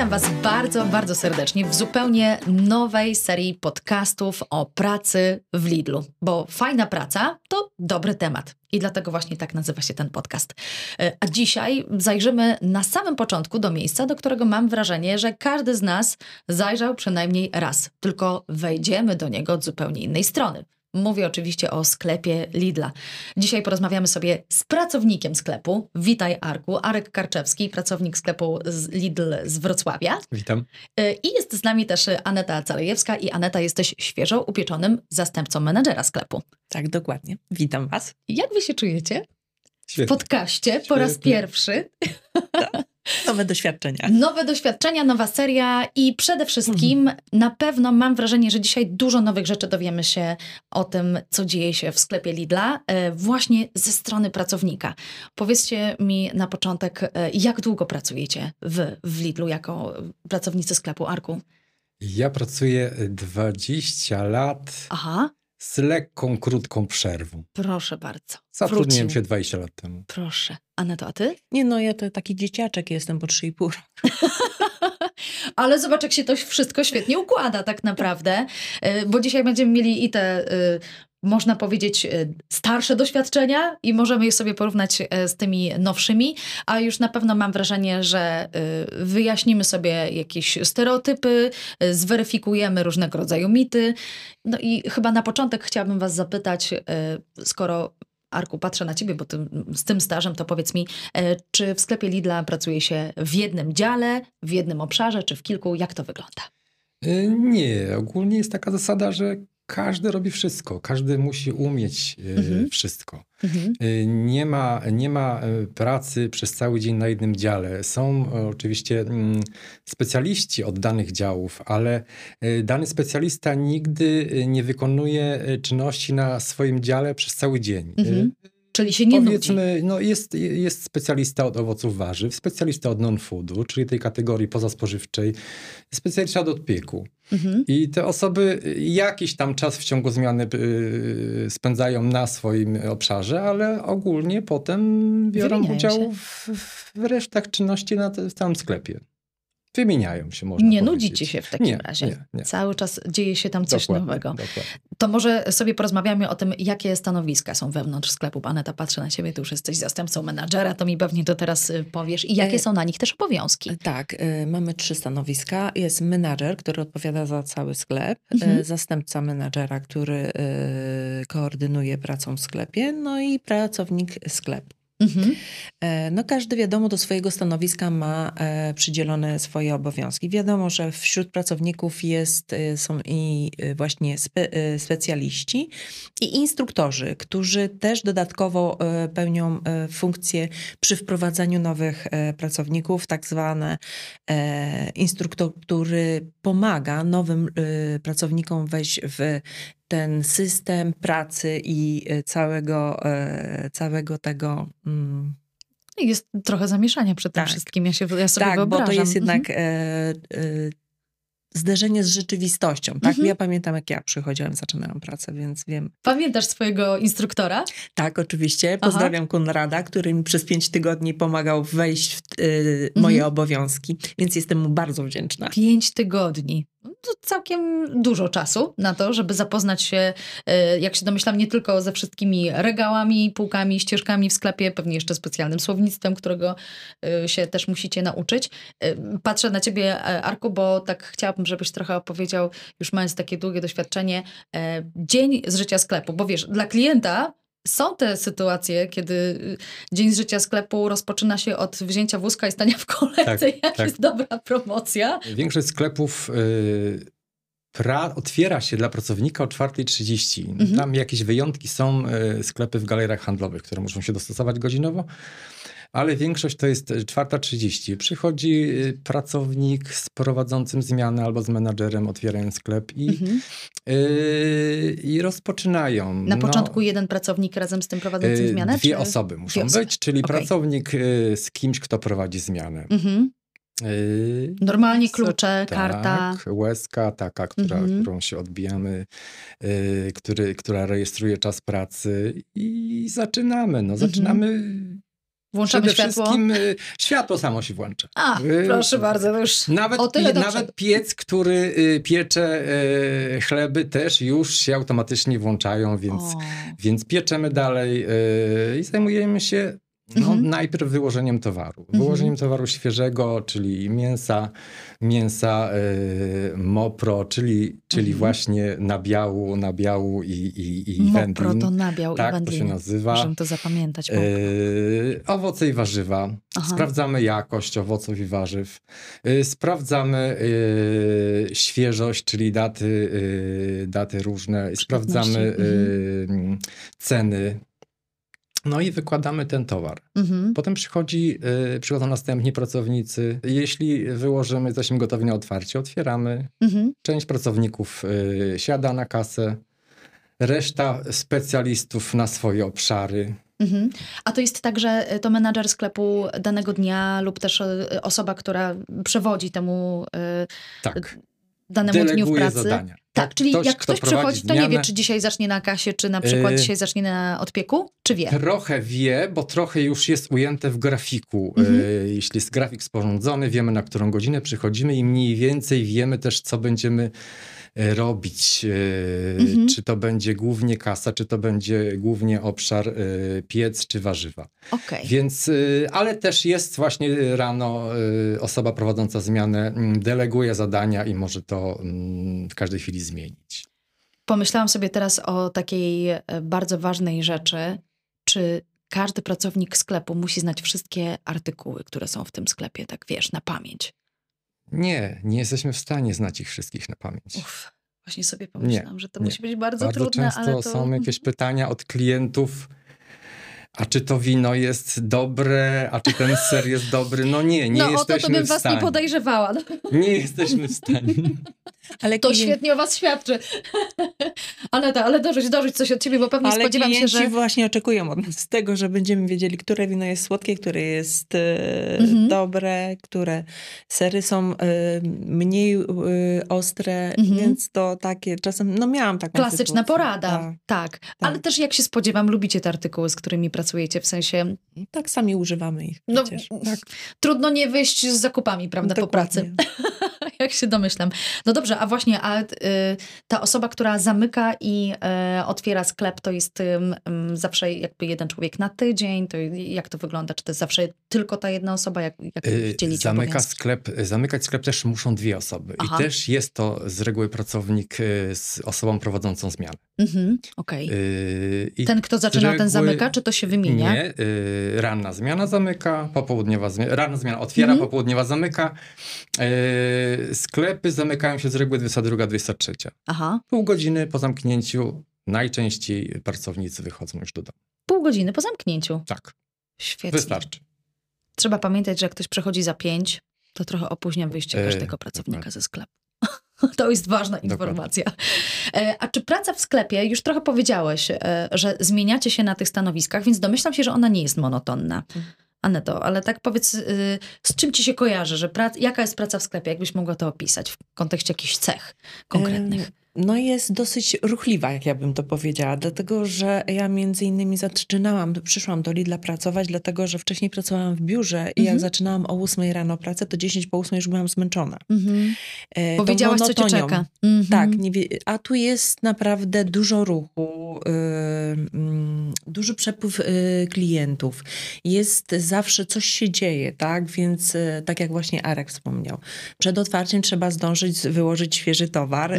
Witam Was bardzo, bardzo serdecznie w zupełnie nowej serii podcastów o pracy w Lidlu, bo fajna praca to dobry temat. I dlatego właśnie tak nazywa się ten podcast. E, a dzisiaj zajrzymy na samym początku do miejsca, do którego mam wrażenie, że każdy z nas zajrzał przynajmniej raz, tylko wejdziemy do niego od zupełnie innej strony. Mówię oczywiście o sklepie Lidla. Dzisiaj porozmawiamy sobie z pracownikiem sklepu. Witaj Arku, Arek Karczewski, pracownik sklepu z Lidl z Wrocławia. Witam. Y, I jest z nami też Aneta Calejewska i Aneta jesteś świeżo upieczonym zastępcą menedżera sklepu. Tak, dokładnie. Witam Was. Jak wy się czujecie? Świetnie. W podcaście po raz pierwszy. Tak. Nowe doświadczenia. Nowe doświadczenia, nowa seria i przede wszystkim mhm. na pewno mam wrażenie, że dzisiaj dużo nowych rzeczy dowiemy się o tym, co dzieje się w sklepie Lidla, e, właśnie ze strony pracownika. Powiedzcie mi na początek, e, jak długo pracujecie w, w Lidlu jako pracownicy sklepu Arku? Ja pracuję 20 lat. Aha z lekką, krótką przerwą. Proszę bardzo. Zatrudniłem Wrócił. się 20 lat temu. Proszę. Aneto, a ty? Nie no, ja to taki dzieciaczek jestem po 3,5 Ale zobacz, jak się to wszystko świetnie układa tak naprawdę, y, bo dzisiaj będziemy mieli i te y, można powiedzieć, e, starsze doświadczenia i możemy je sobie porównać e, z tymi nowszymi, a już na pewno mam wrażenie, że e, wyjaśnimy sobie jakieś stereotypy, zweryfikujemy różnego rodzaju mity. No i chyba na początek chciałabym Was zapytać, skoro Arku, patrzę na ciebie, bo ty, z tym stażem to powiedz mi, czy w sklepie Lidla pracuje się w jednym dziale, w jednym obszarze, czy w kilku? Jak to wygląda? Nie, ogólnie jest taka zasada, że każdy robi wszystko, każdy musi umieć e, mhm. wszystko. Mhm. E, nie, ma, nie ma e, pracy przez cały dzień na jednym dziale. Są oczywiście mm, specjaliści od danych działów, ale dany specjalista nigdy nie wykonuje czynności na swoim dziale przez cały dzień. Mhm. Czyli się nie Powiedzmy, nudzi. no jest, jest specjalista od owoców warzyw, specjalista od non-foodu, czyli tej kategorii pozaspożywczej, specjalista od odpieku. Mhm. I te osoby jakiś tam czas w ciągu zmiany y, spędzają na swoim obszarze, ale ogólnie potem biorą udział w, w, resztach czynności na, w całym sklepie. Wymieniają się, można Nie powiedzieć. nudzicie się w takim nie, razie. Nie, nie. Cały czas dzieje się tam coś dokładnie, nowego. Dokładnie. To może sobie porozmawiamy o tym, jakie stanowiska są wewnątrz sklepu. Aneta, patrzę na ciebie, ty już jesteś zastępcą menadżera, to mi pewnie to teraz y, powiesz. I jakie e, są na nich też obowiązki? Tak, y, mamy trzy stanowiska. Jest menadżer, który odpowiada za cały sklep, y, mhm. zastępca menadżera, który koordynuje pracą w sklepie, no i pracownik sklepu. Mhm. E, no każdy wiadomo do swojego stanowiska ma e, przydzielone swoje obowiązki. Wiadomo, że wśród pracowników jest, e, są i właśnie spe, specjaliści i instruktorzy, którzy też dodatkowo pełnią funkcję przy wprowadzaniu nowych pracowników, tak zwane instruktor, który pomaga nowym pracownikom wejść w ten system pracy i e, całego, e, całego tego. Mm, jest trochę zamieszania przed tym tak. wszystkim, ja, się, ja sobie tak, wyobrażam. bo to jest jednak mhm. e, e, zderzenie z rzeczywistością. Tak? Mhm. Ja pamiętam, jak ja przychodziłam, zaczynałam pracę, więc wiem. Pamiętasz swojego instruktora? Tak, oczywiście. Pozdrawiam Aha. Konrada, który mi przez pięć tygodni pomagał wejść w y, moje mhm. obowiązki, więc jestem mu bardzo wdzięczna. Pięć tygodni całkiem dużo czasu na to, żeby zapoznać się, e, jak się domyślam, nie tylko ze wszystkimi regałami, półkami, ścieżkami w sklepie, pewnie jeszcze specjalnym słownictwem, którego e, się też musicie nauczyć. E, patrzę na ciebie, Arku, bo tak chciałabym, żebyś trochę opowiedział, już mając takie długie doświadczenie, dzień z życia sklepu, bo wiesz, dla klienta są te sytuacje, kiedy y, dzień z życia sklepu rozpoczyna się od wzięcia wózka i stania w kolejce, tak, jak tak. jest dobra promocja. Większość sklepów y, pra, otwiera się dla pracownika o 4.30. Mhm. Tam jakieś wyjątki są, y, sklepy w galerach handlowych, które muszą się dostosować godzinowo ale większość to jest 4.30. Przychodzi y, pracownik z prowadzącym zmianę albo z menadżerem, otwierają sklep i, mhm. yy, i rozpoczynają. Na no, początku jeden pracownik razem z tym prowadzącym yy, zmianę? Dwie czy... osoby muszą dwie być, czyli okay. pracownik yy, z kimś, kto prowadzi zmianę. Mhm. Normalnie klucze, tak, karta. łezka taka, która, mhm. którą się odbijamy, yy, który, która rejestruje czas pracy i zaczynamy. No, zaczynamy mhm Włączamy Przede światło. wszystkim y, światło samo się włącza. A, Y, proszę bardzo, już Nawet, o tyle dobrze. nawet piec, który y, piecze chleby, też już się automatycznie włączają, więc, O. więc pieczemy dalej i zajmujemy się no, Mhm. najpierw wyłożeniem towaru. Mhm. Wyłożeniem towaru świeżego, czyli mięsa, mięsa y, mopro, czyli, czyli Mhm. właśnie nabiału, nabiału i, i, i Mopro wędlin. to nabiał Tak, i to się nazywa. Możemy to zapamiętać. Yy, owoce i warzywa. Aha. Sprawdzamy jakość owoców i warzyw. Yy, sprawdzamy yy, świeżość, czyli daty, yy, daty różne. Sprawdzamy mhm. yy, ceny. No i wykładamy ten towar. Mhm. Potem przychodzi, yy, przychodzą następni pracownicy. Jeśli wyłożymy, jesteśmy gotowi na otwarcie, otwieramy. Mhm. Część pracowników yy, siada na kasę. Reszta specjalistów na swoje obszary. Mhm. A to jest tak, że to menadżer sklepu danego dnia lub też e, osoba, która przewodzi temu Tak. danemu dniu w deleguje pracy. zadania. Tak, czyli jak kto ktoś przychodzi, to nie wie, czy dzisiaj zacznie na kasie, czy na przykład Yy. dzisiaj zacznie na odpieku, czy wie? Trochę wie, bo trochę już jest ujęte w grafiku. Mhm. E, Jeśli jest grafik sporządzony, wiemy na którą godzinę przychodzimy i mniej więcej wiemy też, co będziemy robić. E, Mhm. Czy to będzie głównie kasa, czy to będzie głównie obszar e, piec czy warzywa. Okej. Więc, e, ale też jest właśnie rano e, osoba prowadząca zmianę, mm, deleguje zadania i może to mm, w każdej chwili zmienić. Pomyślałam sobie teraz o takiej e, bardzo ważnej rzeczy, czy każdy pracownik sklepu musi znać wszystkie artykuły, które są w tym sklepie, tak wiesz, na pamięć. Nie, nie jesteśmy w stanie znać ich wszystkich na pamięć. Uff, właśnie sobie pomyślałam, że to nie. musi być bardzo, Bardzo trudne, często ale to... są jakieś pytania od klientów. A czy to wino jest dobre, a czy ten ser jest dobry? No nie, nie no o to, jesteśmy to bym w was stanie. nie podejrzewała. No, Nie jesteśmy w stanie. Ale to klient- świetnie o was świadczy. Aneta, ale dożyć, dożyć coś od ciebie, bo pewnie Ale spodziewam się, że... właśnie oczekują od nas tego, że będziemy wiedzieli, które wino jest słodkie, które jest e, Mhm. dobre, które sery są e, mniej e, ostre, Mhm. więc to takie czasem, no miałam taką Klasyczna sytuację. porada. Tak. Ale też jak się spodziewam, lubicie te artykuły, z którymi pracujecie, w sensie Tak, sami używamy ich No, przecież. tak. trudno nie wyjść z zakupami, prawda, po pracy. Dokładnie. jak się domyślam. No dobrze, a właśnie a, y, ta osoba, która zamyka i y, otwiera sklep, to jest ym, zawsze jakby jeden człowiek na tydzień? To jak to wygląda? Czy to jest zawsze tylko ta jedna osoba? Jak, jak Y, dzielicie Zamyka obowiązki? sklep, zamykać sklep też muszą dwie osoby. Aha. I też jest to z reguły pracownik y, z osobą prowadzącą zmianę. Mhm, Okej. Y, i Ten, kto zaczyna, ten reguły- zamyka, czy to się wymienia? Nie, y, ranna zmiana zamyka, popołudniowa zmiana, ranna zmiana otwiera, Mhm. popołudniowa zamyka. Y, sklepy zamykają się z reguły 22, 23. Aha. Pół godziny po zamknięciu najczęściej pracownicy wychodzą już do domu. Pół godziny po zamknięciu. Tak, Świetnie. wystarczy. Trzeba pamiętać, że jak ktoś przychodzi za pięć, to trochę opóźnia wyjście E, każdego pracownika dokładnie. ze sklepu. To jest ważna informacja. E, A czy praca w sklepie, już trochę powiedziałeś, e, że zmieniacie się na tych stanowiskach, więc domyślam się, że ona nie jest monotonna. Mhm. Aneto, ale tak powiedz, y, z czym ci się kojarzy, że pra- jaka jest praca w sklepie? Jakbyś mogła to opisać w kontekście jakichś cech konkretnych? No jest dosyć ruchliwa, jak ja bym to powiedziała, dlatego że ja między innymi zaczynałam, przyszłam do Lidla pracować, dlatego że wcześniej pracowałam w biurze i Mhm. jak zaczynałam o 8 rano pracę, to 10 po 8 już byłam zmęczona. Mhm. E, Powiedziałaś, co cię czeka. Mhm. Tak, nie wie, a tu jest naprawdę dużo ruchu, y, mm, duży przepływ y, klientów. Jest zawsze coś się dzieje, tak? Więc y, tak jak właśnie Arek wspomniał, przed otwarciem trzeba zdążyć wyłożyć świeży towar.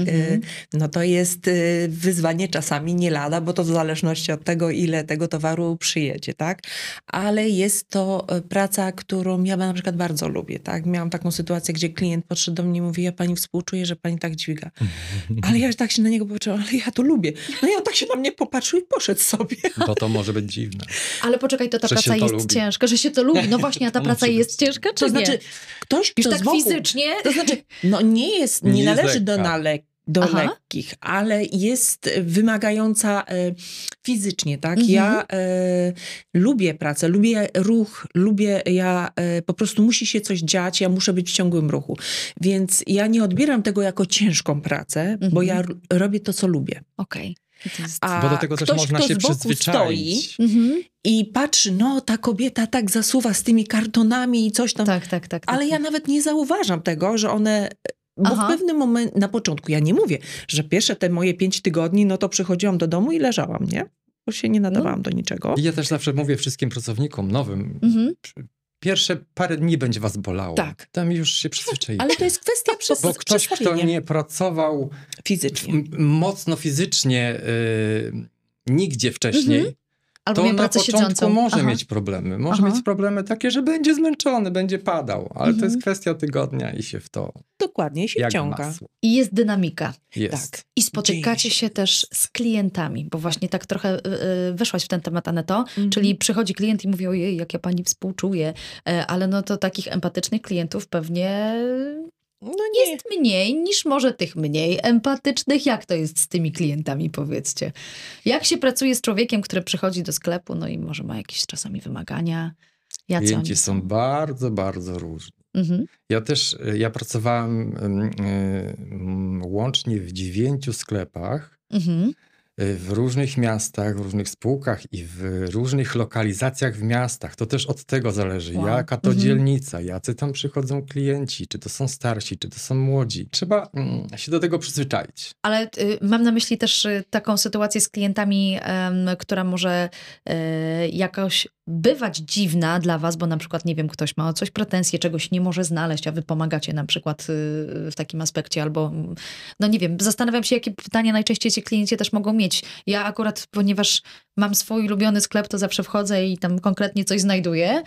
No to jest y, wyzwanie czasami nie lada, bo to w zależności od tego, ile tego towaru przyjedzie, tak? Ale jest to y, praca, którą ja na przykład bardzo lubię, tak? Miałam taką sytuację, gdzie klient podszedł do mnie i mówi, ja pani współczuję, że pani tak dźwiga. Ale ja tak się na niego popatrzyłam, ale ja to lubię. No i on tak się na mnie popatrzył i poszedł sobie. Bo to może być dziwne. Ale poczekaj, to ta Że praca to jest lubi. ciężka, że się to lubi. No właśnie, a ta praca jest ciężka, czy To nie? znaczy, ktoś, Już kto tak z wokół, fizycznie? To znaczy, no nie jest, nie, Nie należy do, lekka. Do Aha. lekkich, ale jest wymagająca e, fizycznie, tak? Mhm. Ja e, lubię pracę, lubię ruch, lubię, ja e, po prostu musi się coś dziać, ja muszę być w ciągłym ruchu. Więc ja nie odbieram tego jako ciężką pracę, bo Mhm. ja r- robię to, co lubię. Okej. A Bo do tego też ktoś, można kto się z boku przyzwyczaić. stoi Mhm. i patrzy, no ta kobieta tak zasuwa z tymi kartonami i coś tam. Tak, tak, tak. Ale tak. ja nawet nie zauważam tego, że one. Bo Aha. w pewnym momencie, na początku, ja nie mówię, że pierwsze te moje pięć tygodni, no to przychodziłam do domu i leżałam, nie? Bo się nie nadawałam do niczego. I ja też zawsze mówię wszystkim pracownikom nowym, Mhm. pierwsze parę dni będzie was bolało. Tak. Tam już się przyzwyczaicie. Ale to jest kwestia przez, Bo ktoś, kto nie pracował fizycznie. mocno fizycznie y, nigdzie wcześniej, Mhm. Albo to na pracę początku siedzącą. może Aha. mieć problemy. Może Aha. mieć problemy takie, że będzie zmęczony, będzie padał, ale to Mhm. jest kwestia tygodnia i się w to Dokładnie się wciąga. masło. I jest dynamika. Jest. Tak. I spotykacie się się też z klientami, bo właśnie tak trochę y, y, wyszłaś w ten temat, Aneto, Mhm. czyli przychodzi klient i mówi, ojej, jak ja pani współczuję, E, ale no to takich empatycznych klientów pewnie No nie. jest mniej niż może tych mniej empatycznych. Jak to jest z tymi klientami, powiedzcie? Jak się pracuje z człowiekiem, który przychodzi do sklepu, no i może ma jakieś czasami wymagania? Jacy Klienci oni są bardzo, bardzo różni. Mhm. Ja też, y, ja pracowałem y, mm, łącznie w dziewięciu sklepach Mhm. Y, w różnych miastach, w różnych spółkach i w różnych lokalizacjach w miastach. To też od tego zależy, Wow. jaka to Mhm. dzielnica, jacy tam przychodzą klienci, czy to są starsi, czy to są młodzi. Trzeba mm, się do tego przyzwyczaić. Ale y, mam na myśli też y, taką sytuację z klientami, em, która może y, jakoś bywać dziwna dla was, bo na przykład, nie wiem, ktoś ma o coś pretensje, czegoś nie może znaleźć, a wy pomagacie na przykład y, w takim aspekcie, albo mm, no nie wiem, zastanawiam się, jakie pytania najczęściej ci klienci też mogą mieć. Ja akurat, ponieważ mam swój ulubiony sklep, to zawsze wchodzę i tam konkretnie coś znajduję.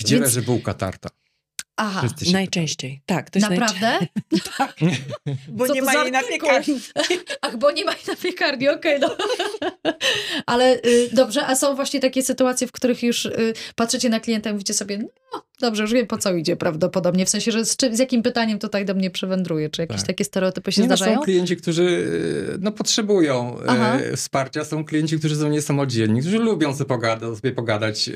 Gdzie Więc- leży bułka tarta? Aha, Najczęściej. Tak, to jest naprawdę? tak. Bo Co nie ma jej na piekarni. Ach, bo nie ma jej na piekarni, okej, no. Ale y, dobrze, a są właśnie takie sytuacje, w których już y, patrzycie na klienta i mówicie sobie, no dobrze, już wiem po co idzie prawdopodobnie, w sensie, że z, czy, z jakim pytaniem tutaj do mnie przewędruje, czy jakieś Tak. takie stereotypy się Nie, no, zdarzają? są klienci, którzy y, no, potrzebują e, wsparcia, są klienci, którzy są niesamodzielni, którzy lubią sobie pogadać, sobie pogadać y,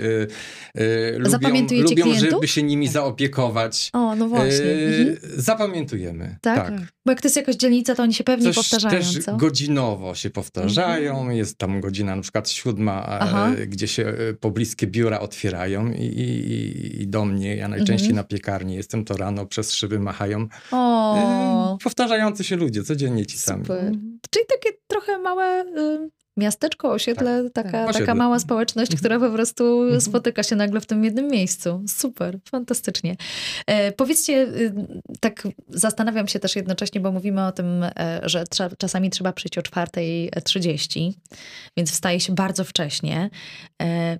y, lubią, Zapamiętujecie lubią klientów? żeby się nimi zaopiekować. O, no właśnie. E, Mhm. Zapamiętujemy. Tak? Bo jak to jest jakaś dzielnica, to oni się pewnie Też, powtarzają, też co? godzinowo się powtarzają. Jest tam godzina na przykład siódma, e, gdzie się e, pobliskie biura otwierają i, i, i- do mnie, ja najczęściej Mhm. na piekarni jestem, to rano przez szyby machają. O, E, powtarzający się ludzie, codziennie ci sami. super. Czyli takie trochę małe y, miasteczko, osiedle, taka, taka Osiedle. mała społeczność, która po prostu Mhm. spotyka się nagle w tym jednym miejscu. Super, fantastycznie. E, powiedzcie, y, tak zastanawiam się też jednocześnie, bo mówimy o tym, e, że trza, czasami trzeba przyjść o 4.30, więc wstaje się bardzo wcześnie. E,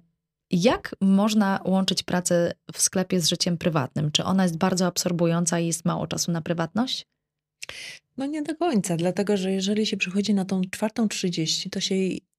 jak można łączyć pracę w sklepie z życiem prywatnym? Czy ona jest bardzo absorbująca i jest mało czasu na prywatność? No nie do końca, dlatego że jeżeli się przychodzi na tą czwartą 30, to się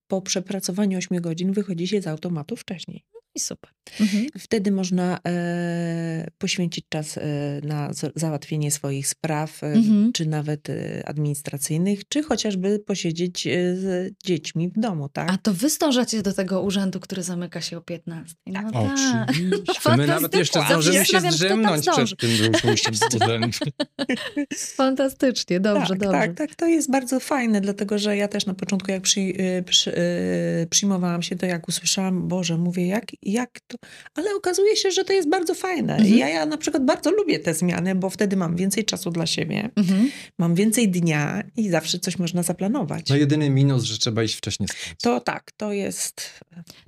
po przepracowaniu 8 godzin wychodzi się z automatu wcześniej. I super. Mhm. Wtedy można e, poświęcić czas e, na załatwienie swoich spraw, e, Mhm. czy nawet e, administracyjnych, czy chociażby posiedzieć e, z dziećmi w domu, tak? A to wy zdążacie do tego urzędu, który zamyka się o 15. No tak. Oczywiście. My nawet jeszcze zdążymy się zdrzemnąć przed tym pójściem. Fantastycznie, dobrze, tak, dobrze. tak, tak, to jest bardzo fajne, dlatego że ja też na początku, jak przy, przy, y, przyjmowałam się, to jak usłyszałam, Boże, mówię, jak, jak to. Ale okazuje się, że to jest bardzo fajne. Mhm. Ja, ja na przykład bardzo lubię te zmiany, bo wtedy mam więcej czasu dla siebie, Mhm. mam więcej dnia i zawsze coś można zaplanować. No jedyny minus, że trzeba iść wcześniej spać. To tak, to jest.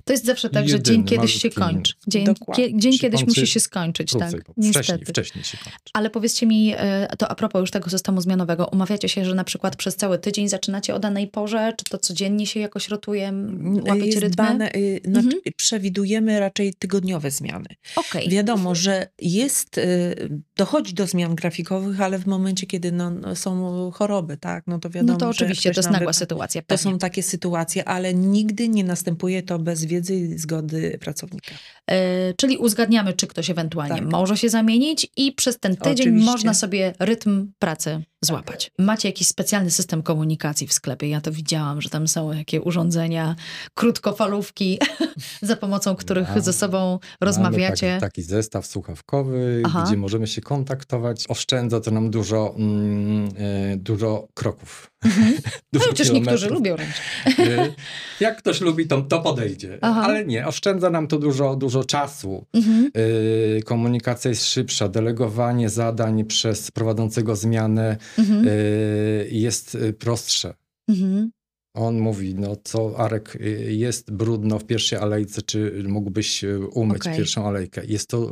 To jest zawsze tak, że Jedyny, dzień kiedyś się kończy. Dzień, kie, dzień kiedyś musi się skończyć, tak. Bo wcześniej, Niestety. wcześniej się kończy. Ale powiedzcie mi, e, to a propos już tego systemu zmianowego, umawiacie się, że na przykład przez cały tydzień zaczynacie o danej porze, czy to codziennie się jakoś rotuje, m, łapiecie jest rytmy? dbane, y, znaczy, Mhm. Przewidujemy raczej tygodniowe zmiany. Okej. Wiadomo, że jest, y, dochodzi do zmian grafikowych, ale w momencie, kiedy no, no, są choroby, tak, no to wiadomo, No to oczywiście, to jest nagła sytuacja. To pewnie. są takie sytuacje, ale nigdy nie następuje to bez wiedzy i zgody pracownika. E, czyli uzgadniamy, czy ktoś ewentualnie Tak. może się zamienić i przez ten tydzień Oczywiście. można sobie rytm pracy złapać. Macie jakiś specjalny system komunikacji w sklepie. Ja to widziałam, że tam są jakie urządzenia, krótkofalówki, za pomocą których Mamy- ze sobą rozmawiacie. taki, taki zestaw słuchawkowy, Aha. gdzie możemy się kontaktować. Oszczędza to nam dużo, mm, e, dużo kroków. Mhm. No chociaż niektórzy lubią ręczne. Jak ktoś lubi, to, to podejdzie. Aha. Ale nie, oszczędza nam to dużo, dużo czasu. Mhm. Y, komunikacja jest szybsza, delegowanie zadań przez prowadzącego zmianę mhm. y, jest prostsze. Mhm. On mówi, no co Arek, y, jest brudno w pierwszej alejce, czy mógłbyś y, umyć okay. pierwszą alejkę? Jest to,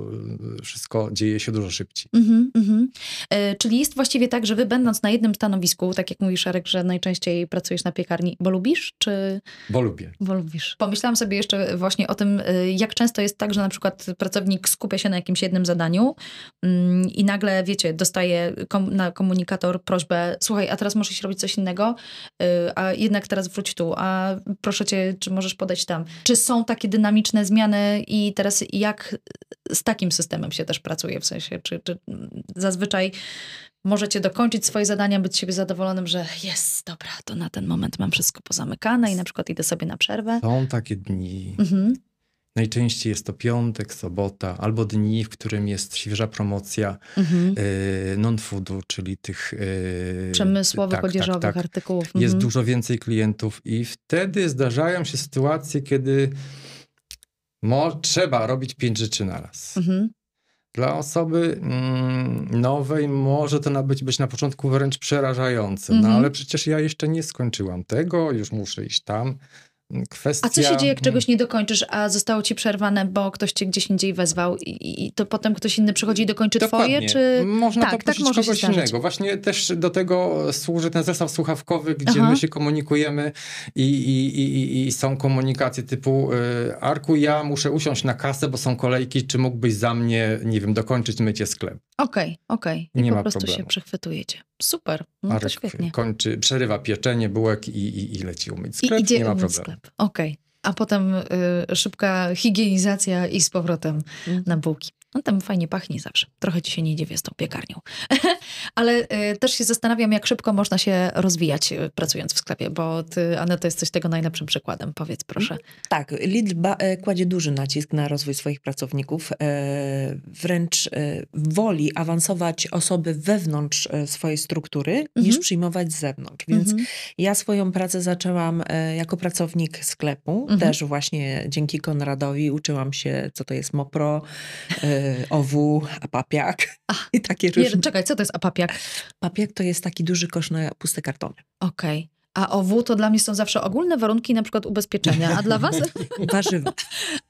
y, wszystko dzieje się dużo szybciej. Mm -hmm. e, czyli jest właściwie tak, że wy będąc na jednym stanowisku, tak jak mówisz Arek, że najczęściej pracujesz na piekarni, bo lubisz, czy... Bo lubię. Bo lubisz. Pomyślałam sobie jeszcze właśnie o tym, jak często jest tak, że na przykład pracownik skupia się na jakimś jednym zadaniu mm, i nagle, wiecie, dostaje kom na komunikator prośbę, słuchaj, a teraz możesz robić coś innego, a jednak teraz wróć tu, a proszę cię, czy możesz podać tam. Czy są takie dynamiczne zmiany i teraz jak z takim systemem się też pracuje, w sensie, czy, czy zazwyczaj możecie dokończyć swoje zadania, być siebie zadowolonym, że jest, dobra, to na ten moment mam wszystko pozamykane i na przykład idę sobie na przerwę. Są takie dni. Mhm. Najczęściej jest to piątek, sobota, albo dni, w którym jest świeża promocja mhm. y, non-foodu, czyli tych y, przemysłowych, tak, odzieżowych tak, tak. artykułów. Mhm. Jest dużo więcej klientów i wtedy zdarzają się sytuacje, kiedy mo, trzeba robić pięć rzeczy na raz. Mhm. Dla osoby mm, nowej może to być, być na początku wręcz przerażające, no ale przecież ja jeszcze nie skończyłam tego, już muszę iść tam. Kwestia... A co się dzieje, jak czegoś nie dokończysz, a zostało ci przerwane, bo ktoś cię gdzieś indziej wezwał i, i to potem ktoś inny przychodzi i dokończy Dokładnie. twoje, czy... Można tak, tak może kogoś innego. Właśnie też do tego służy ten zestaw słuchawkowy, gdzie Aha. my się komunikujemy i, i, i, i są komunikacje typu y, Arku, ja muszę usiąść na kasę, bo są kolejki, czy mógłbyś za mnie, nie wiem, dokończyć mycie sklep. Okej, okay, okej. Okay. I nie po ma prostu problemu. się przechwytujecie. Super, no Arek to świetnie. kończy, przerywa pieczenie bułek i, i, i leci umyć sklep, I idzie nie ma problemu. sklep, okej. Okay. A potem y, szybka higienizacja i z powrotem mm. na bułki. On tam fajnie pachnie zawsze. Trochę ci się nie dziwię z tą piekarnią. Ale y, też się zastanawiam, jak szybko można się rozwijać y, pracując w sklepie, bo ty, Aneta, jesteś tego najlepszym przykładem. Powiedz proszę. Tak, Lidl e, kładzie duży nacisk na rozwój swoich pracowników. E, wręcz e, woli awansować osoby wewnątrz swojej struktury, mhm. niż przyjmować z zewnątrz. Więc mhm. ja swoją pracę zaczęłam jako pracownik sklepu. Mhm. Też właśnie dzięki Konradowi uczyłam się, co to jest MOPRO, owu, apapiak Ach, i takie różne. Czekaj, co to jest apapiak? Papiak to jest taki duży kosz na puste kartony. Okej. Okay. A OW to dla mnie są zawsze ogólne warunki, na przykład ubezpieczenia, a dla was? warzywa.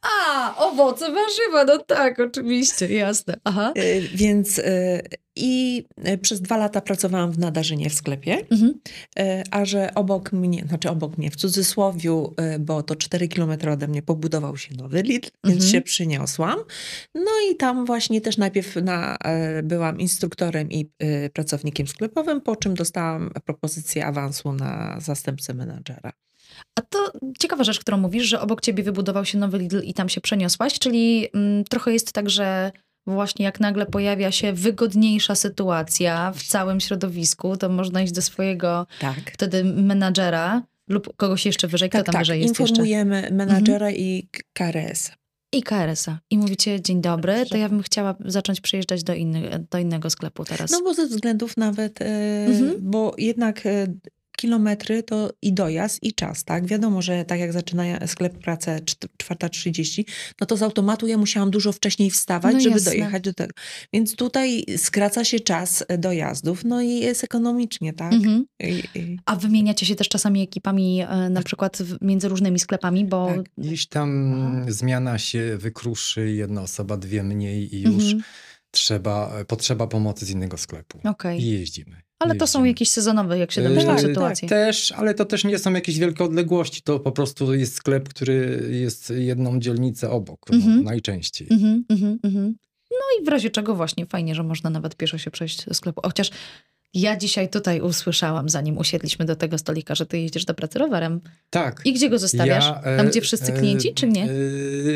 A, owoce, warzywa, no tak, oczywiście, jasne. Aha. Y, więc y, i e, przez dwa lata pracowałam w Nadarzynie w sklepie, mhm. E, a że obok mnie, znaczy obok mnie, w cudzysłowiu, e, bo to 4 kilometry ode mnie pobudował się nowy Lidl, mhm. więc się przyniosłam. No i tam właśnie też najpierw na, byłam instruktorem i pracownikiem sklepowym, po czym dostałam propozycję awansu na zastępcę menadżera. A to ciekawa rzecz, którą mówisz, że obok ciebie wybudował się nowy Lidl i tam się przeniosłaś, czyli mm, trochę jest tak, że właśnie jak nagle pojawia się wygodniejsza sytuacja w całym środowisku, to można iść do swojego tak. wtedy menadżera lub kogoś jeszcze wyżej, kto tak, tam tak. wyżej jest Informujemy jeszcze? menadżera mhm. i KRS. I KRS-a. I mówicie, dzień dobry, to ja bym chciała zacząć przyjeżdżać do, inny, do innego sklepu teraz. No bo ze względów nawet, e, mhm. bo jednak e, kilometry to i dojazd, i czas, tak? Wiadomo, że tak jak zaczyna sklep pracę 4.30, no to z automatu ja musiałam dużo wcześniej wstawać, no żeby jasne. dojechać do tego. Więc tutaj skraca się czas dojazdów, no i jest ekonomicznie, tak? Mhm. I, i... A wymieniacie się też czasami ekipami e, na przykład między różnymi sklepami, bo... Tak. Gdzieś tam zmiana się wykruszy, jedna osoba, dwie mniej i już mhm. trzeba, potrzeba pomocy z innego sklepu. Okay. I jeździmy. Ale to są jakieś sezonowe, jak się domyślam, tak, sytuacje. Tak, też, ale to też nie są jakieś wielkie odległości. To po prostu jest sklep, który jest jedną dzielnicę obok, mm -hmm. no, mhm. najczęściej. Mm -hmm, mm -hmm. No i w razie czego właśnie fajnie, że można nawet pieszo się przejść do sklepu. Chociaż ja dzisiaj tutaj usłyszałam, zanim usiedliśmy do tego stolika, że ty jedziesz do pracy rowerem. Tak. I gdzie go zostawiasz? Ja, e, Tam, gdzie wszyscy klienci, e, czy nie?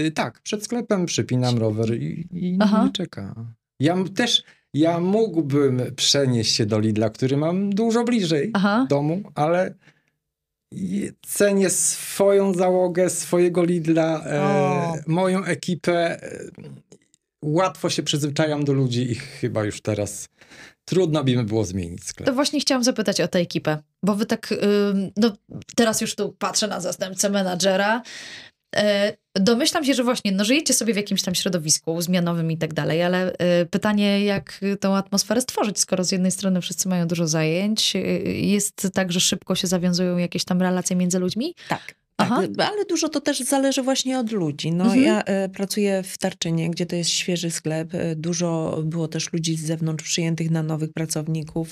E, tak, przed sklepem przypinam rower i, i nie czeka. Ja też ja mógłbym przenieść się do Lidla, który mam dużo bliżej Aha. domu, ale cenię swoją załogę, swojego Lidla, e, moją ekipę. E, łatwo się przyzwyczajam do ludzi i chyba już teraz trudno by mi było zmienić sklep. To właśnie chciałam zapytać o tę ekipę. Bo wy tak, no teraz już tu patrzę na zastępcę menadżera. E, domyślam się, że właśnie, no żyjecie sobie w jakimś tam środowisku zmianowym i tak dalej, ale e, pytanie, jak tą atmosferę stworzyć, skoro z jednej strony wszyscy mają dużo zajęć, e, jest tak, że szybko się zawiązują jakieś tam relacje między ludźmi? Tak. Tak, ale dużo to też zależy właśnie od ludzi. No, mhm. Ja e, pracuję w Tarczynie, gdzie to jest świeży sklep. E, dużo było też ludzi z zewnątrz przyjętych na nowych pracowników,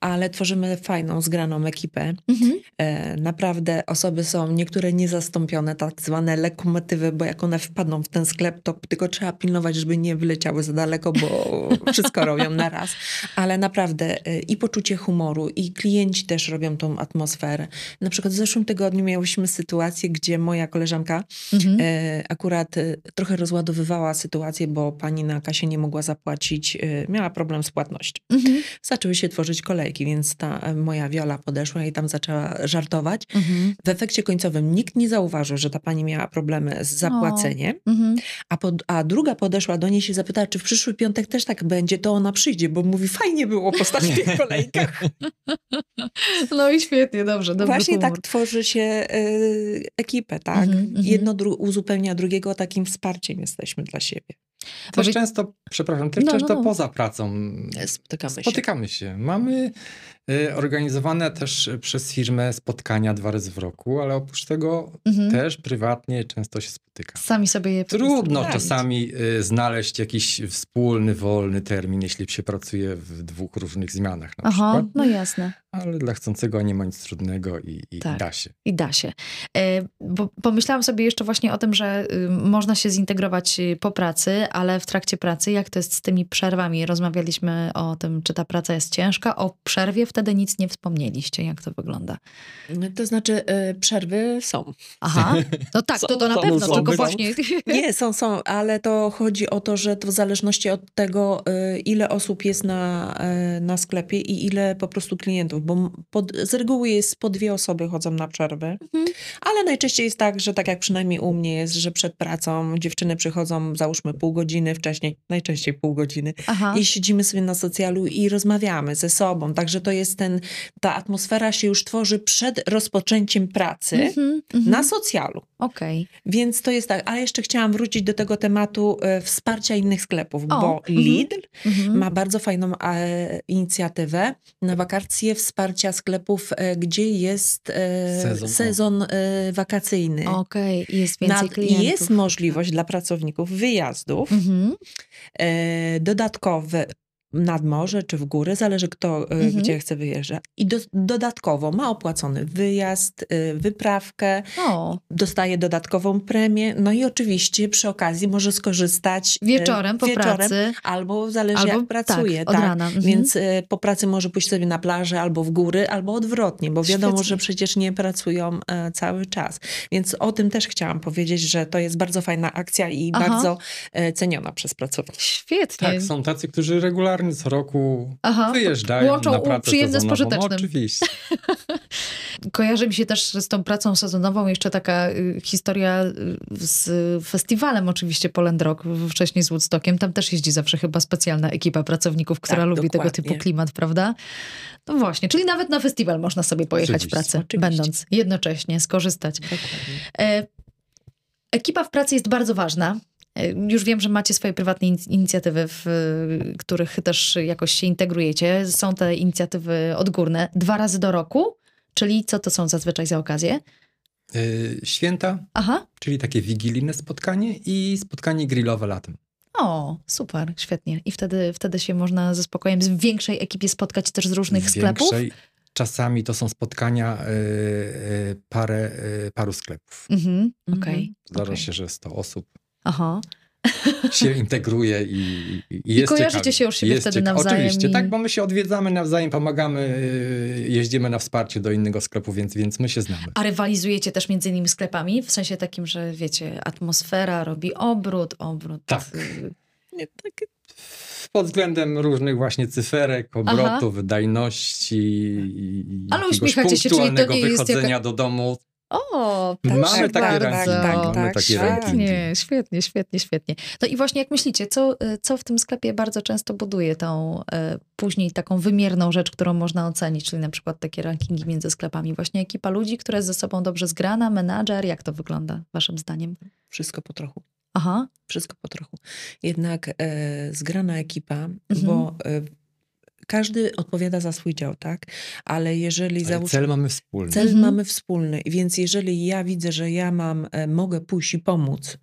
ale tworzymy fajną, zgraną ekipę. Mhm. E, naprawdę osoby są niektóre niezastąpione, tak zwane lekomotywy, bo jak one wpadną w ten sklep, to tylko trzeba pilnować, żeby nie wyleciały za daleko, bo wszystko robią na raz. Ale naprawdę e, i poczucie humoru, i klienci też robią tą atmosferę. Na przykład w zeszłym tygodniu miałyśmy sytuację, sytuację, gdzie moja koleżanka mhm. e, akurat e, trochę rozładowywała sytuację, bo pani na kasie nie mogła zapłacić, e, miała problem z płatnością. Mhm. Zaczęły się tworzyć kolejki, więc ta e, moja Wiola podeszła i tam zaczęła żartować. Mhm. W efekcie końcowym nikt nie zauważył, że ta pani miała problemy z zapłaceniem, mhm. a, pod, a druga podeszła do niej się zapytała, czy w przyszły piątek też tak będzie, to ona przyjdzie, bo mówi, fajnie było postać w tych kolejkach. No i świetnie, dobrze. Właśnie humor. tak tworzy się y, ekipę, tak? Mm -hmm, Jedno dru uzupełnia drugiego, takim wsparciem jesteśmy dla siebie. Też Powie... często, przepraszam, też no, często no, no. poza pracą spotykamy, spotykamy się. się. Mamy organizowane też przez firmę spotkania dwa razy w roku, ale oprócz tego mhm. też prywatnie często się spotykamy. Sami sobie je Trudno czasami y, znaleźć jakiś wspólny, wolny termin, jeśli się pracuje w dwóch różnych zmianach na Aha, przykład. no jasne. Ale dla chcącego nie ma nic trudnego i, i tak, da się. I da się. E, bo pomyślałam sobie jeszcze właśnie o tym, że y, można się zintegrować y, po pracy, ale w trakcie pracy, jak to jest z tymi przerwami? Rozmawialiśmy o tym, czy ta praca jest ciężka. O przerwie wtedy nic nie wspomnieliście. Jak to wygląda? To znaczy, y, przerwy są. Aha, no tak, są, to, to na są, pewno, są, tylko właśnie... Nie, są, są, ale to chodzi o to, że to w zależności od tego, y, ile osób jest na, y, na sklepie i ile po prostu klientów, bo pod, z reguły jest po dwie osoby chodzą na przerwy, mhm. ale najczęściej jest tak, że tak jak przynajmniej u mnie jest, że przed pracą dziewczyny przychodzą załóżmy pół godziny wcześniej, najczęściej pół godziny Aha. i siedzimy sobie na socjalu i rozmawiamy ze sobą, także to jest ten, ta atmosfera się już tworzy przed rozpoczęciem pracy mhm, na mhm. socjalu. Okej. Okay. Więc to jest tak. A jeszcze chciałam wrócić do tego tematu e, wsparcia innych sklepów, o. bo mhm. Lidl mhm. ma bardzo fajną e, inicjatywę na wakacje wsparcia sklepów, e, gdzie jest e, sezon, sezon e, wakacyjny. Okej, okay. jest więcej na, klientów. Jest możliwość dla pracowników wyjazdów mhm. E, dodatkowe nad morze czy w góry, zależy kto mhm. gdzie chce wyjeżdżać. I do, dodatkowo ma opłacony wyjazd, y, wyprawkę, o. dostaje dodatkową premię, no i oczywiście przy okazji może skorzystać y, wieczorem po wieczorem, pracy. Albo zależy albo, jak pracuje. Tak, tak. rana. Mhm. Więc y, po pracy może pójść sobie na plażę albo w góry, albo odwrotnie, bo wiadomo, Świetnie. że przecież nie pracują cały czas. Więc o tym też chciałam powiedzieć, że to jest bardzo fajna akcja i Aha. bardzo ceniona przez pracowników. Świetnie. Tak, są tacy, którzy regularnie regularnie co roku Aha, wyjeżdżają Łączą na pracę przyjemne z pożytecznym. Oczywiście. Kojarzy mi się też z tą pracą sezonową jeszcze taka y, historia y, z festiwalem oczywiście Poland Rock, wcześniej z Woodstockiem. Tam też jeździ zawsze chyba specjalna ekipa pracowników, która tak, lubi dokładnie. tego typu klimat, prawda? No właśnie, czyli nawet na festiwal można sobie pojechać oczywiście, w pracy, oczywiście. będąc jednocześnie, skorzystać. E, ekipa w pracy jest bardzo ważna. E, już wiem, że macie swoje prywatne inicjatywy, w których też jakoś się integrujecie. Są te inicjatywy odgórne dwa razy do roku, czyli co to są zazwyczaj za okazje? Yy, święta, Aha. czyli takie wigilijne spotkanie i spotkanie grillowe latem. O, super, świetnie. I wtedy, wtedy się można ze spokojem w większej ekipie spotkać też z różnych większej, sklepów? Czasami to są spotkania y, y, parę, y, paru sklepów. Mhm, okej. Okay, Zdarza okay. się, że 100 osób. Aha się integruje i, i, I jest I kojarzycie ciekawie. się już siebie wtedy ciekawe. nawzajem. Oczywiście, i... tak, bo my się odwiedzamy nawzajem, pomagamy, y, jeździmy na wsparcie do innego sklepu, więc, więc my się znamy. A rywalizujecie też między innymi sklepami? W sensie takim, że wiecie, atmosfera robi obrót, obrót. Tak. Y, Nie, tak pod względem różnych właśnie cyferek, obrotu, Aha. wydajności i Ale uśmiechacie się, czyli to nie wychodzenia jest jaka... do domu O, Mamy proszę takie bardzo. rankingi, tak, mamy tak, takie. Świetnie, świetnie, świetnie, świetnie. No i właśnie jak myślicie, co, y, co w tym sklepie bardzo często buduje tą e, później taką wymierną rzecz, którą można ocenić, czyli na przykład takie rankingi między sklepami. Właśnie ekipa ludzi, która jest ze sobą dobrze zgrana, menadżer, jak to wygląda waszym zdaniem? Wszystko po trochu. Aha, Wszystko po trochu. Jednak e, zgrana ekipa, Mhm. bo e, każdy odpowiada za swój dział, tak? Ale jeżeli Ale załóż... cel mamy wspólny. Cel Mhm. mamy wspólny, więc jeżeli ja widzę, że ja mam, e, mogę pójść i pomóc,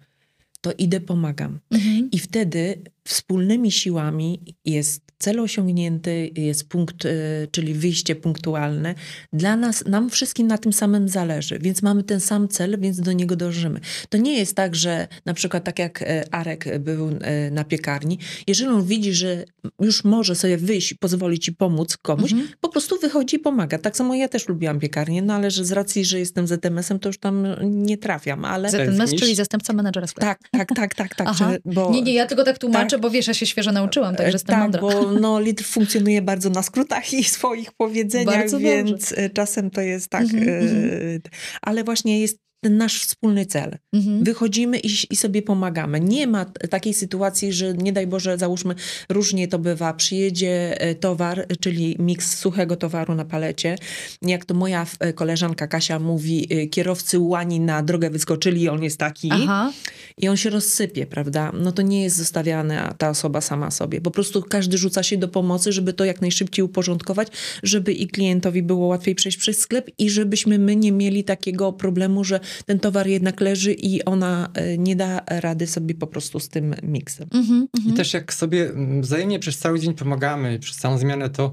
to idę, pomagam. mhm. I wtedy wspólnymi siłami jest cel osiągnięty, jest punkt, e, czyli wyjście punktualne. Dla nas, nam wszystkim na tym samym zależy, więc mamy ten sam cel, więc do niego dążymy. To nie jest tak, że na przykład tak jak e, Arek był e, na piekarni, jeżeli on widzi, że już może sobie wyjść i pozwolić ci pomóc komuś, Mhm. po prostu wychodzi i pomaga. Tak samo ja też lubiłam piekarnię, no ale że z racji, że jestem ZMS-em, to już tam nie trafiam, ale... ZMS, czyli zastępca menadżera sklepu. Tak, tak, tak, tak, tak. Aha. bo, Nie, nie, ja tylko tak tłumaczę, tak. Bo wiesz, ja się świeżo nauczyłam, także jestem tak, mądra. bo no, litr funkcjonuje bardzo na skrótach i swoich powiedzeniach, Bardzo więc e, czasem to jest tak. Mhm, e, mhm. Ale właśnie jest ten nasz wspólny cel. Mhm. Wychodzimy i, i sobie pomagamy. Nie ma takiej sytuacji, że nie daj Boże, załóżmy, różnie to bywa. Przyjedzie e, towar, czyli miks suchego towaru na palecie. Jak to moja e, koleżanka Kasia mówi, e, kierowcy łani na drogę wyskoczyli, on jest taki Aha, i on się rozsypie, prawda? No to nie jest zostawiana ta osoba sama sobie. Po prostu każdy rzuca się do pomocy, żeby to jak najszybciej uporządkować, żeby i klientowi było łatwiej przejść przez sklep i żebyśmy my nie mieli takiego problemu, że ten towar jednak leży i ona e, nie da rady sobie po prostu z tym miksem. mhm, I mhm. też jak sobie mm, wzajemnie przez cały dzień pomagamy, przez całą zmianę, to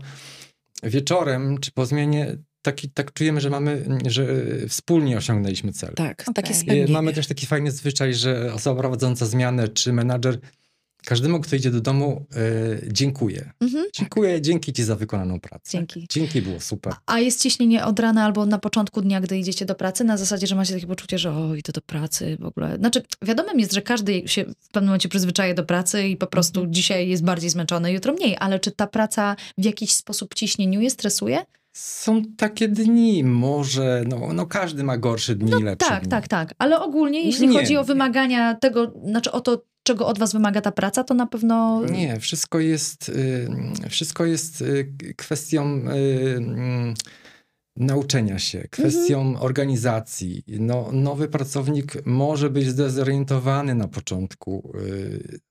wieczorem czy po zmianie taki, tak czujemy, że mamy, że wspólnie osiągnęliśmy cel. Tak, Okej. takie I I spełnienie. Mamy też taki fajny zwyczaj, że osoba prowadząca zmianę czy menadżer każdemu, kto idzie do domu, e, dziękuję. Mhm. Dziękuję, dzięki ci za wykonaną pracę. Dzięki. Dzięki, było super. A jest ciśnienie od rana albo na początku dnia, gdy idziecie do pracy, na zasadzie, że macie takie poczucie, że oj, to do pracy w ogóle. Znaczy, wiadomym jest, że każdy się w pewnym momencie przyzwyczaja do pracy i po prostu Mhm. dzisiaj jest bardziej zmęczony, jutro mniej, ale czy ta praca w jakiś sposób ciśnieniuje, stresuje? Są takie dni, może, no, no każdy ma gorsze dni, lepsze Tak, dni. tak, tak. Ale ogólnie, jeśli Nie, chodzi o wymagania tego, znaczy o to, czego od was wymaga ta praca, to na pewno... Nie, wszystko jest, y, wszystko jest y, kwestią y, mm, nauczenia się, kwestią Mhm. organizacji. No, nowy pracownik może być zdezorientowany na początku,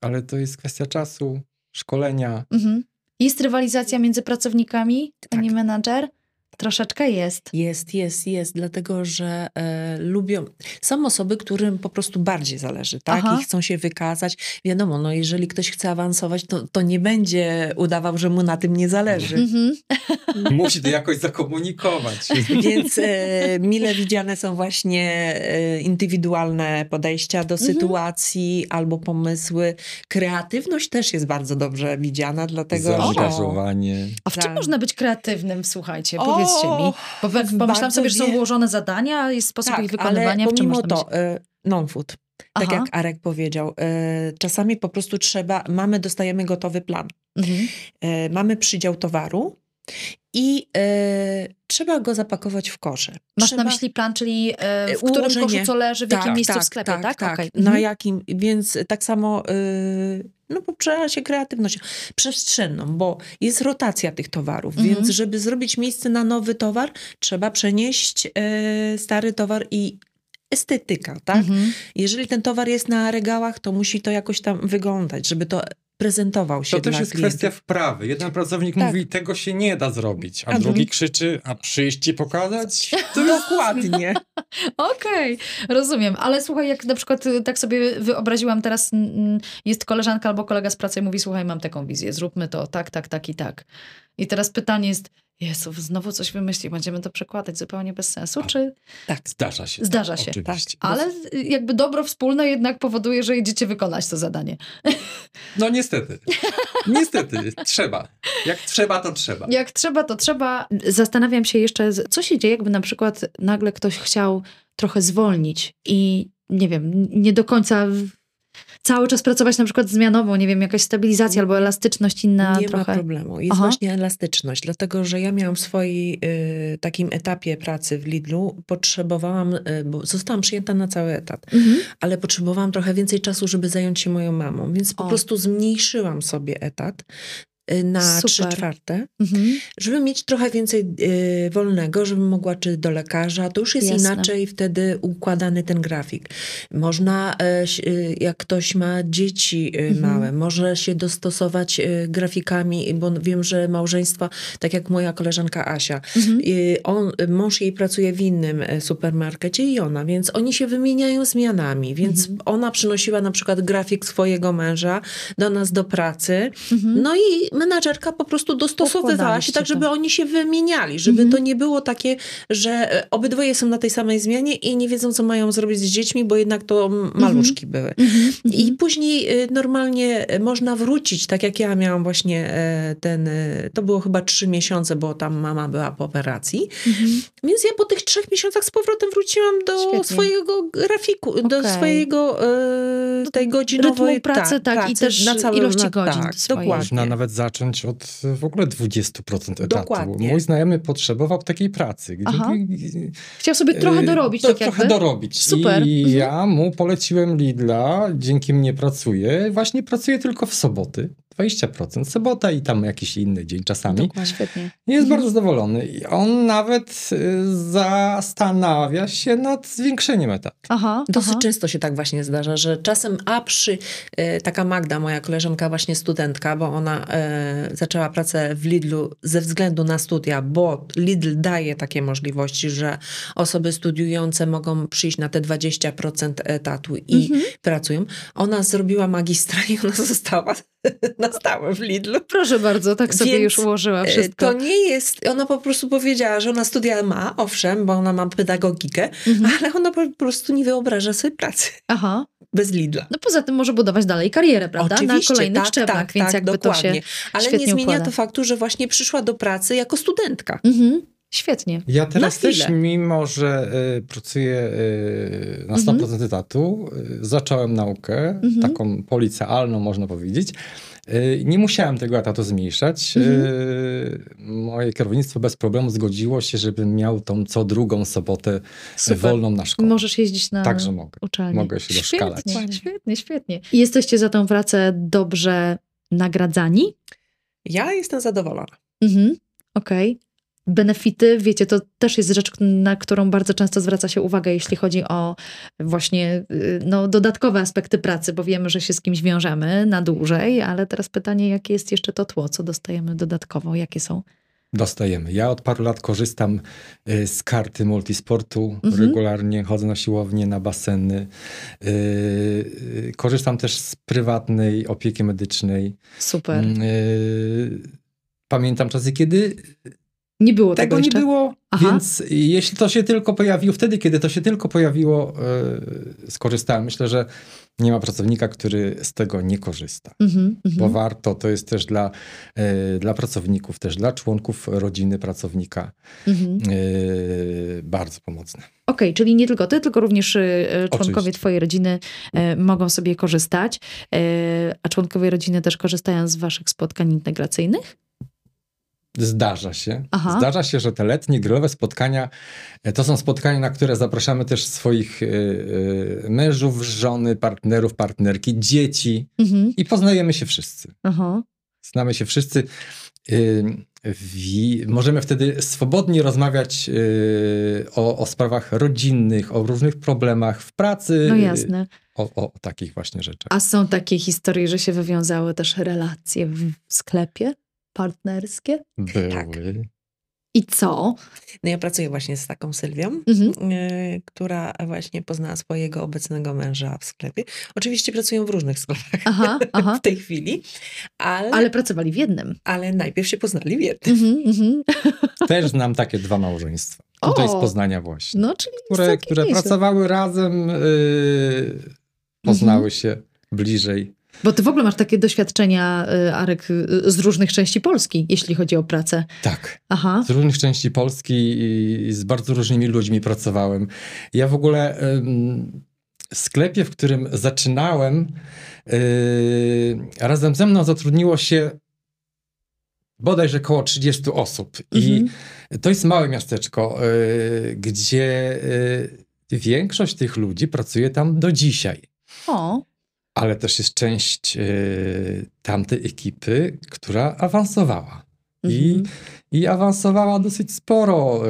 ale to jest kwestia czasu, szkolenia. Mhm. Jest rywalizacja między pracownikami, Tak. pani menadżer? Troszeczkę jest. Jest, jest, jest, dlatego że e, lubią. Są osoby, którym po prostu bardziej zależy, tak? Aha. I chcą się wykazać. Wiadomo, no jeżeli ktoś chce awansować, to, to nie będzie udawał, że mu na tym nie zależy. Mhm. Musi to jakoś zakomunikować. Więc e, mile widziane są właśnie e, indywidualne podejścia do Mhm. sytuacji albo pomysły. Kreatywność też jest bardzo dobrze widziana, dlatego że... Zaangażowanie. A w czym Tak. można być kreatywnym, słuchajcie? O, Powiedzcie mi. Bo jak pomyślałam sobie, że są ułożone zadania, jest sposób ich Tak, wykonywania. ale pomimo to, być? non-food. Tak Aha. jak Arek powiedział, e, czasami po prostu trzeba, mamy, dostajemy gotowy plan, Mhm. e, mamy przydział towaru i e, trzeba go zapakować w kosze. Masz trzeba, na myśli plan, czyli e, w E, którym ułożenie. koszu co leży, w jakim miejscu w sklepie, tak? Tak, Okej. Na Mhm. jakim, więc tak samo, e, no bo trzeba się kreatywność, przestrzenną, bo jest rotacja tych towarów, Mhm. więc żeby zrobić miejsce na nowy towar, trzeba przenieść e, stary towar i estetyka, tak? Mhm. Jeżeli ten towar jest na regałach, to musi to jakoś tam wyglądać, żeby to prezentował się To też jest klientów. kwestia wprawy. Jeden pracownik Tak. mówi, tego się nie da zrobić, a, A drugi krzyczy, a przyjść i pokazać? Dokładnie. Okej, rozumiem. Ale słuchaj, jak na przykład y, tak sobie wyobraziłam teraz, jest koleżanka albo kolega z pracy i mówi, słuchaj, mam taką wizję, zróbmy to tak, tak, tak i tak. I teraz pytanie jest, Jezu, znowu coś wymyśli, będziemy to przekładać zupełnie bez sensu, A. czy Zdarza się. Zdarza tak, się, Oczywiście. ale jakby dobro wspólne jednak powoduje, że idziecie wykonać to zadanie. No niestety. Niestety, trzeba. Jak trzeba, to trzeba. Jak trzeba, to trzeba. Zastanawiam się jeszcze, co się dzieje, jakby na przykład nagle ktoś chciał trochę zwolnić i nie wiem, nie do końca w- cały czas pracować na przykład zmianowo, nie wiem, jakaś stabilizacja albo elastyczność inna Nie trochę? ma problemu. Jest Aha. właśnie elastyczność, dlatego że ja miałam w swoim takim etapie pracy w Lidlu, potrzebowałam, y, bo zostałam przyjęta na cały etat, Mhm. ale potrzebowałam trochę więcej czasu, żeby zająć się moją mamą, więc po O. prostu zmniejszyłam sobie etat y, na trzy czwarte, Mhm. żeby mieć trochę więcej y, wolnego, żebym mogła czy do lekarza. To już jest Jasne. inaczej wtedy układany ten grafik. Można, e, y, jak ktoś ma dzieci y, Mhm. małe, może się dostosować y, grafikami, bo wiem, że małżeństwa, tak jak moja koleżanka Asia, Mhm. y, on, mąż jej pracuje w innym e, supermarkecie i ona, więc oni się wymieniają zmianami, więc Mhm. ona przynosiła na przykład grafik swojego męża do nas do pracy, Mhm. no i menadżerka po prostu dostosowywała się tak, to. żeby oni się wymieniali, żeby Mhm. to nie było takie, że e, obydwoje są na tej samej zmianie i nie wiedzą, co mają zrobić z dziećmi, bo jednak to m- maluszki były. Mhm. I później y, normalnie y, można wrócić, tak jak ja miałam właśnie e, ten, e, to było chyba trzy miesiące, bo tam mama była po operacji, Mhm. więc ja po tych trzech miesiącach z powrotem wróciłam do Świetnie. swojego grafiku, do Okej. swojego e, tej godzinowej rytmu pracy, tak, i też ilości godzin Tak, dokładnie. Można nawet zacząć od w ogóle 20% etatu. Dokładnie. Mój znajomy potrzebował takiej pracy. Gdzie. Chciał sobie trochę Yy, dorobić, to, tak Trochę jakby. dorobić. Super. I Mhm. ja mu poleciłem Lidla, dzięki mnie pracuje. Właśnie pracuję tylko w soboty. 20%. Sobota i tam jakiś inny dzień czasami. Dokładnie. Świetnie. Jest Mhm. bardzo zadowolony. I on nawet y, zastanawia się nad zwiększeniem etatu. Aha, Dosyć aha. często się tak właśnie zdarza, że czasem, a przy e, taka Magda, moja koleżanka, właśnie studentka, bo ona e, zaczęła pracę w Lidlu ze względu na studia, bo Lidl daje takie możliwości, że osoby studiujące mogą przyjść na te 20% etatu i Mhm. pracują. Ona zrobiła magistra i ona została na stałe w Lidlu. Proszę bardzo, tak sobie Więc, już ułożyła E, wszystko. To nie jest, ona po prostu powiedziała, że ona studia ma, owszem, bo ona ma pedagogikę, Mhm. ale ona po prostu nie wyobraża sobie pracy Aha. bez Lidla. No poza tym może budować dalej karierę, prawda? Oczywiście, Na kolejnych tak, szczeblach, tak, więc tak, jakby dokładnie. to się Ale nie zmienia układa. to faktu, że właśnie przyszła do pracy jako studentka. Mhm. Świetnie. Ja teraz też, mimo że y, pracuję y, na Mhm. 100% etatu, y, zacząłem naukę, Mhm. taką policealną można powiedzieć. Y, nie musiałem tego etatu zmniejszać. Mhm. Y, moje kierownictwo bez problemu zgodziło się, żebym miał tą co drugą sobotę Super. wolną na szkołę. Możesz jeździć na Także mogę. uczelnię. Mogę się doszkalać. Świetnie, świetnie, świetnie. I jesteście za tą pracę dobrze nagradzani? Ja jestem zadowolona. Mhm. Okej. Benefity, wiecie, to też jest rzecz, na którą bardzo często zwraca się uwagę, jeśli chodzi o właśnie y, no, dodatkowe aspekty pracy, bo wiemy, że się z kimś wiążemy na dłużej, ale teraz pytanie, jakie jest jeszcze to tło, co dostajemy dodatkowo, jakie są? Dostajemy. Ja od paru lat korzystam y, z karty multisportu. Mhm. Regularnie chodzę na siłownię, na baseny. Y, y, Korzystam też z prywatnej opieki medycznej. Super. Mm, y, Pamiętam czasy, kiedy Nie było tego tego nie jeszcze? było, Aha. więc jeśli to się tylko pojawiło, wtedy, kiedy to się tylko pojawiło, y, skorzystałem. Myślę, że nie ma pracownika, który z tego nie korzysta. Mhm, Bo mhm. warto, to jest też dla, y, dla pracowników, też dla członków rodziny pracownika Mhm. y, bardzo pomocne. Okej, czyli nie tylko ty, tylko również y, członkowie Oczywiście. twojej rodziny mogą sobie korzystać, a członkowie rodziny też korzystają z waszych spotkań integracyjnych? Zdarza się. Aha. Zdarza się, że te letnie grillowe spotkania e, to są spotkania, na które zapraszamy też swoich y, y, mężów, żony, partnerów, partnerki, dzieci Mhm. i poznajemy się wszyscy. Aha. Znamy się wszyscy. Wi- możemy wtedy swobodnie rozmawiać o, o sprawach rodzinnych, o różnych problemach w pracy. No jasne. O, o takich właśnie rzeczach. A są takie historie, że się wywiązały też relacje w sklepie partnerskie? Były. tak. I co? No ja pracuję właśnie z taką Sylwią, Mhm. y, która właśnie poznała swojego obecnego męża w sklepie. Oczywiście pracują w różnych sklepach Aha, aha. w tej chwili, ale, Ale pracowali w jednym. ale najpierw się poznali w jednym. Mhm, mhm. Też znam takie dwa małżeństwa. Tutaj O! z Poznania właśnie. No, czyli które, które nieźle. pracowały razem, yy, poznały się bliżej. Bo ty w ogóle masz takie doświadczenia, y, Arek, y, z różnych części Polski, jeśli chodzi o pracę. Tak. Aha. Z różnych części Polski i z bardzo różnymi ludźmi pracowałem. Ja w ogóle ym, sklepie, w którym zaczynałem, yy, razem ze mną zatrudniło się bodajże około 30 osób. Mhm. I to jest małe miasteczko, gdzie większość tych ludzi pracuje tam do dzisiaj. O. Ale też jest część yy, tamtej ekipy, która awansowała. I, mhm. I awansowała dosyć sporo.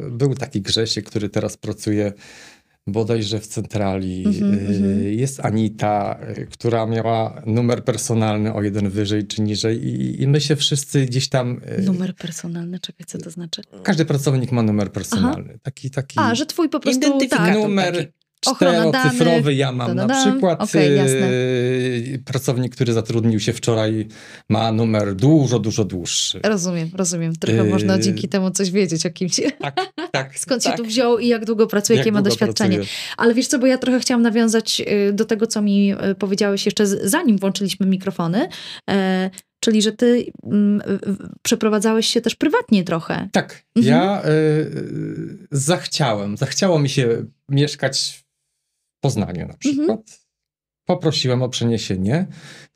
Yy, był taki Grzesiek, który teraz pracuje bodajże w centrali. Mm-hmm, jest Anita, y, która miała numer personalny o jeden wyżej czy niżej i, i my się wszyscy gdzieś tam... Y, numer personalny? Czekaj, co to znaczy? Każdy pracownik ma numer personalny. Taki, taki... A, że twój po prostu... Tak, numer... Taki czterocyfrowy. Ja mam na przykład okay, yy, pracownik, który zatrudnił się wczoraj, ma numer dużo, dużo dłuższy. Rozumiem, rozumiem. Trochę yy... można dzięki temu coś wiedzieć o kimś. Tak, tak. Skąd tak. się tu wziął i jak długo pracuje, jak jakie ma doświadczenie. Pracuje. Ale wiesz co, bo ja trochę chciałam nawiązać y, do tego, co mi y, powiedziałeś jeszcze zanim włączyliśmy mikrofony. E, Czyli, że ty mm, przeprowadzałeś się też prywatnie trochę. Tak. Mhm. Ja y, zachciałem. Zachciało mi się mieszkać Poznaniu na przykład. Mhm. Poprosiłem o przeniesienie.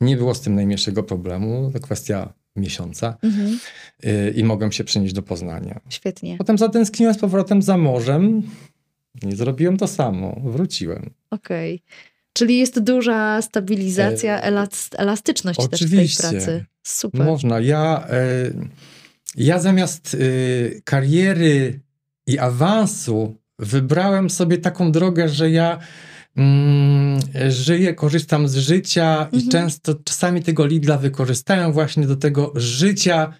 Nie było z tym najmniejszego problemu. To kwestia miesiąca. Mhm. Y, I mogłem się przenieść do Poznania. Świetnie. Potem zatęskniłem z powrotem za morzem. Nie zrobiłem to samo. Wróciłem. Okej. Okay. Czyli jest duża stabilizacja, e, elastyczność oczywiście. też w tej pracy. Super. Można. Ja, e, ja zamiast e, kariery i awansu wybrałem sobie taką drogę, że ja mm, żyję, korzystam z życia mhm. i często czasami tego Lidla wykorzystałem właśnie do tego życia,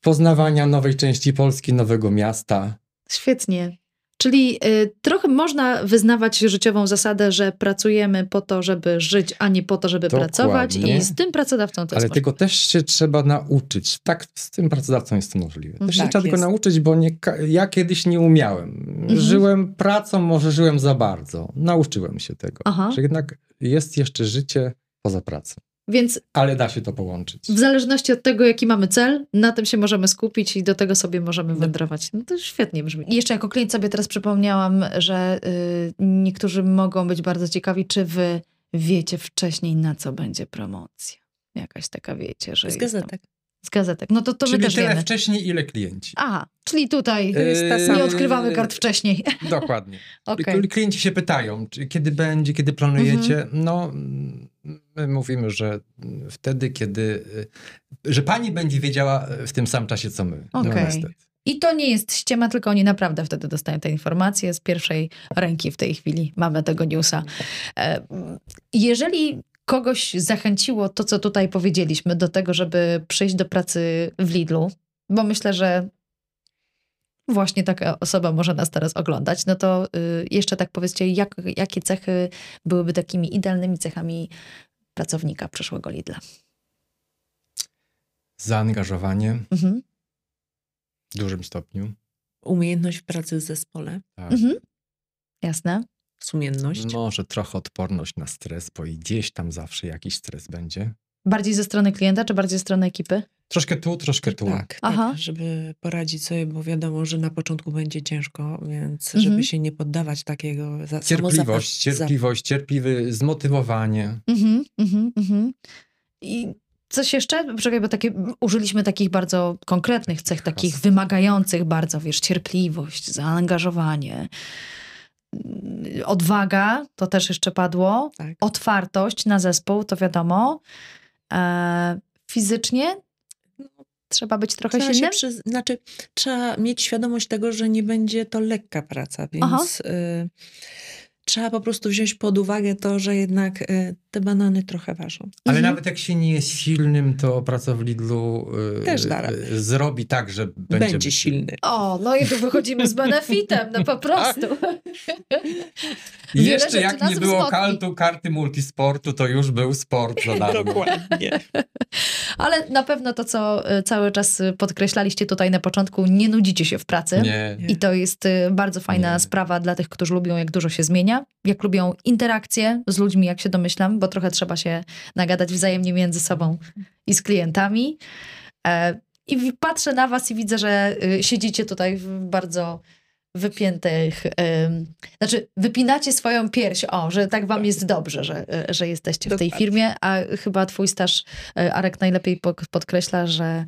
poznawania nowej części Polski, nowego miasta. Świetnie. Czyli y, trochę można wyznawać życiową zasadę, że pracujemy po to, żeby żyć, a nie po to, żeby Dokładnie. pracować. I z tym pracodawcą to Ale jest tego możliwe. też się trzeba nauczyć. Tak, z tym pracodawcą jest to możliwe. Też tak, się trzeba jest. tego nauczyć, bo nie, ja kiedyś nie umiałem. Mhm. Żyłem pracą, może żyłem za bardzo. Nauczyłem się tego. Aha. Że jednak jest jeszcze życie poza pracą. Więc Ale da się to połączyć. W zależności od tego, jaki mamy cel, na tym się możemy skupić i do tego sobie możemy no. wędrować. No to świetnie brzmi. I jeszcze jako klient sobie teraz przypomniałam, że y, niektórzy mogą być bardzo ciekawi, czy wy wiecie wcześniej, na co będzie promocja. Jakaś taka wiecie, że. Z gazetek. Tam... Z gazetek. No to, to czyli my też tyle wiemy. wcześniej, ile klienci. Aha, czyli tutaj yy, nie odkrywamy kart wcześniej. Dokładnie. okay. Klienci się pytają, kiedy będzie, kiedy planujecie. Mhm. No My mówimy, że wtedy, kiedy. Y, że pani będzie wiedziała w tym samym czasie, co my. Okay. No, I to nie jest ściema, tylko oni naprawdę wtedy dostają te informacje z pierwszej ręki w tej chwili. Mamy tego newsa. E, jeżeli kogoś zachęciło to, co tutaj powiedzieliśmy, do tego, żeby przyjść do pracy w Lidlu, bo myślę, że właśnie taka osoba może nas teraz oglądać, no to y, jeszcze tak powiedzcie, jak, jakie cechy byłyby takimi idealnymi cechami pracownika przyszłego Lidla? Zaangażowanie mhm. w dużym stopniu. Umiejętność pracy w zespole. Tak. Mhm. Jasne. Sumienność. Może trochę odporność na stres, bo i gdzieś tam zawsze jakiś stres będzie. Bardziej ze strony klienta, czy bardziej ze strony ekipy? Troszkę tu, troszkę tu. Tak, Aha. tak, żeby poradzić sobie, bo wiadomo, że na początku będzie ciężko, więc mhm. żeby się nie poddawać takiego za, Cierpliwość, cierpliwość, cierpliwy, zmotywowanie. Mhm, mhm, mhm. I coś jeszcze? Poczekaj, bo takie, użyliśmy takich bardzo konkretnych cech, takich wymagających bardzo, wiesz, cierpliwość, zaangażowanie, odwaga, to też jeszcze padło, tak. otwartość na zespół, to wiadomo. E, fizycznie trzeba być trochę trzeba silnym? Przy, znaczy, trzeba mieć świadomość tego, że nie będzie to lekka praca, więc y, trzeba po prostu wziąć pod uwagę to, że jednak y, te banany trochę ważą. Ale mhm. nawet jak się nie jest silnym, to praca w Lidlu y, y, zrobi tak, że będzie... będzie silny. O, no i tu wychodzimy z benefitem, no po prostu. I jeszcze jak nie było kaltu, karty multisportu, to już był sport za darmo. Dokładnie. Ale na pewno to, co y, cały czas podkreślaliście tutaj na początku, nie nudzicie się w pracy. Nie. I to jest bardzo fajna nie. sprawa dla tych, którzy lubią, jak dużo się zmienia, jak lubią interakcje z ludźmi, jak się domyślam, bo trochę trzeba się nagadać wzajemnie między sobą i z klientami. E, I patrzę na was i widzę, że y, siedzicie tutaj w bardzo wypiętych, znaczy wypinacie swoją pierś, o, że tak wam jest dobrze, że, że jesteście w tej firmie, a chyba twój staż, Arek, najlepiej podkreśla, że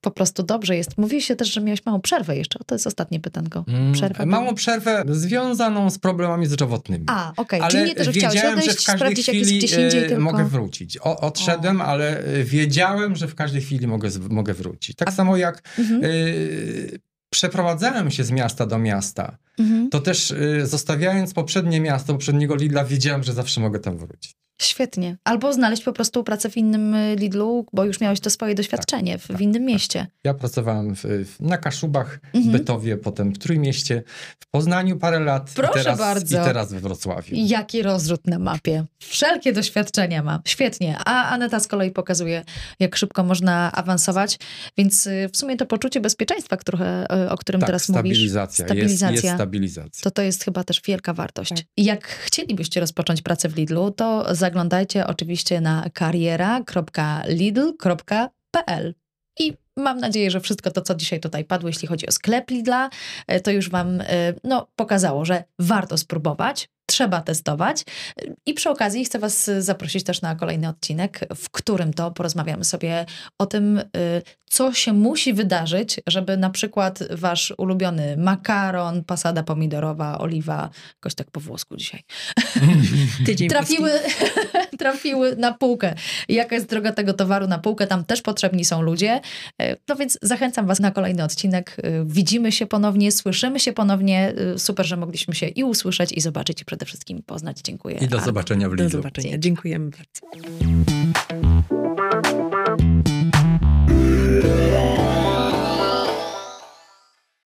po prostu dobrze jest. Mówi się też, że miałeś małą przerwę jeszcze. To jest ostatnie pytanko. Mm, przerwę małą przerwę związaną z problemami zdrowotnymi. A, okej. Okay. Czyli nie to, że chciałeś odejść, że sprawdzić chwili gdzieś indziej, e, tylko... mogę wrócić. O, odszedłem, o. ale e, wiedziałem, że w każdej chwili mogę, mogę wrócić. Tak A... samo jak mhm. y, przeprowadzałem się z miasta do miasta, mhm. to też y, zostawiając poprzednie miasto, poprzedniego Lidla, wiedziałem, że zawsze mogę tam wrócić. Świetnie. Albo znaleźć po prostu pracę w innym y, Lidlu, bo już miałeś to swoje doświadczenie tak, w, tak, w, innym tak. mieście. Ja pracowałem w, na Kaszubach, mhm. w Bytowie, potem w Trójmieście, w Poznaniu parę lat Proszę i teraz, bardzo. i teraz we Wrocławiu. Jaki rozrzut na mapie. Wszelkie doświadczenia ma. Świetnie. A Aneta z kolei pokazuje, jak szybko można awansować, więc y, w sumie to poczucie bezpieczeństwa, które, y, o którym tak, teraz stabilizacja. mówisz. Stabilizacja. Jest, jest stabilizacja. To to jest chyba też wielka wartość. Tak. Jak chcielibyście rozpocząć pracę w Lidlu, to za zaglądajcie oczywiście na kariera.lidl.pl i mam nadzieję, że wszystko to, co dzisiaj tutaj padło, jeśli chodzi o sklep Lidla, e, to już Wam e, no, pokazało, że warto spróbować trzeba testować. I przy okazji chcę Was zaprosić też na kolejny odcinek, w którym to porozmawiamy sobie o tym, co się musi wydarzyć, żeby na przykład Wasz ulubiony makaron, pasada pomidorowa, oliwa, jakoś tak po włosku dzisiaj, trafiły, trafiły na półkę. Jaka jest droga tego towaru na półkę? Tam też potrzebni są ludzie. Y, no więc zachęcam Was na kolejny odcinek. Y, widzimy się ponownie, słyszymy się ponownie. Super, że mogliśmy się i usłyszeć, i zobaczyć, i przede wszystkim poznać. Dziękuję. I do zobaczenia w Lidlu. Do zobaczenia. Dziękujemy bardzo.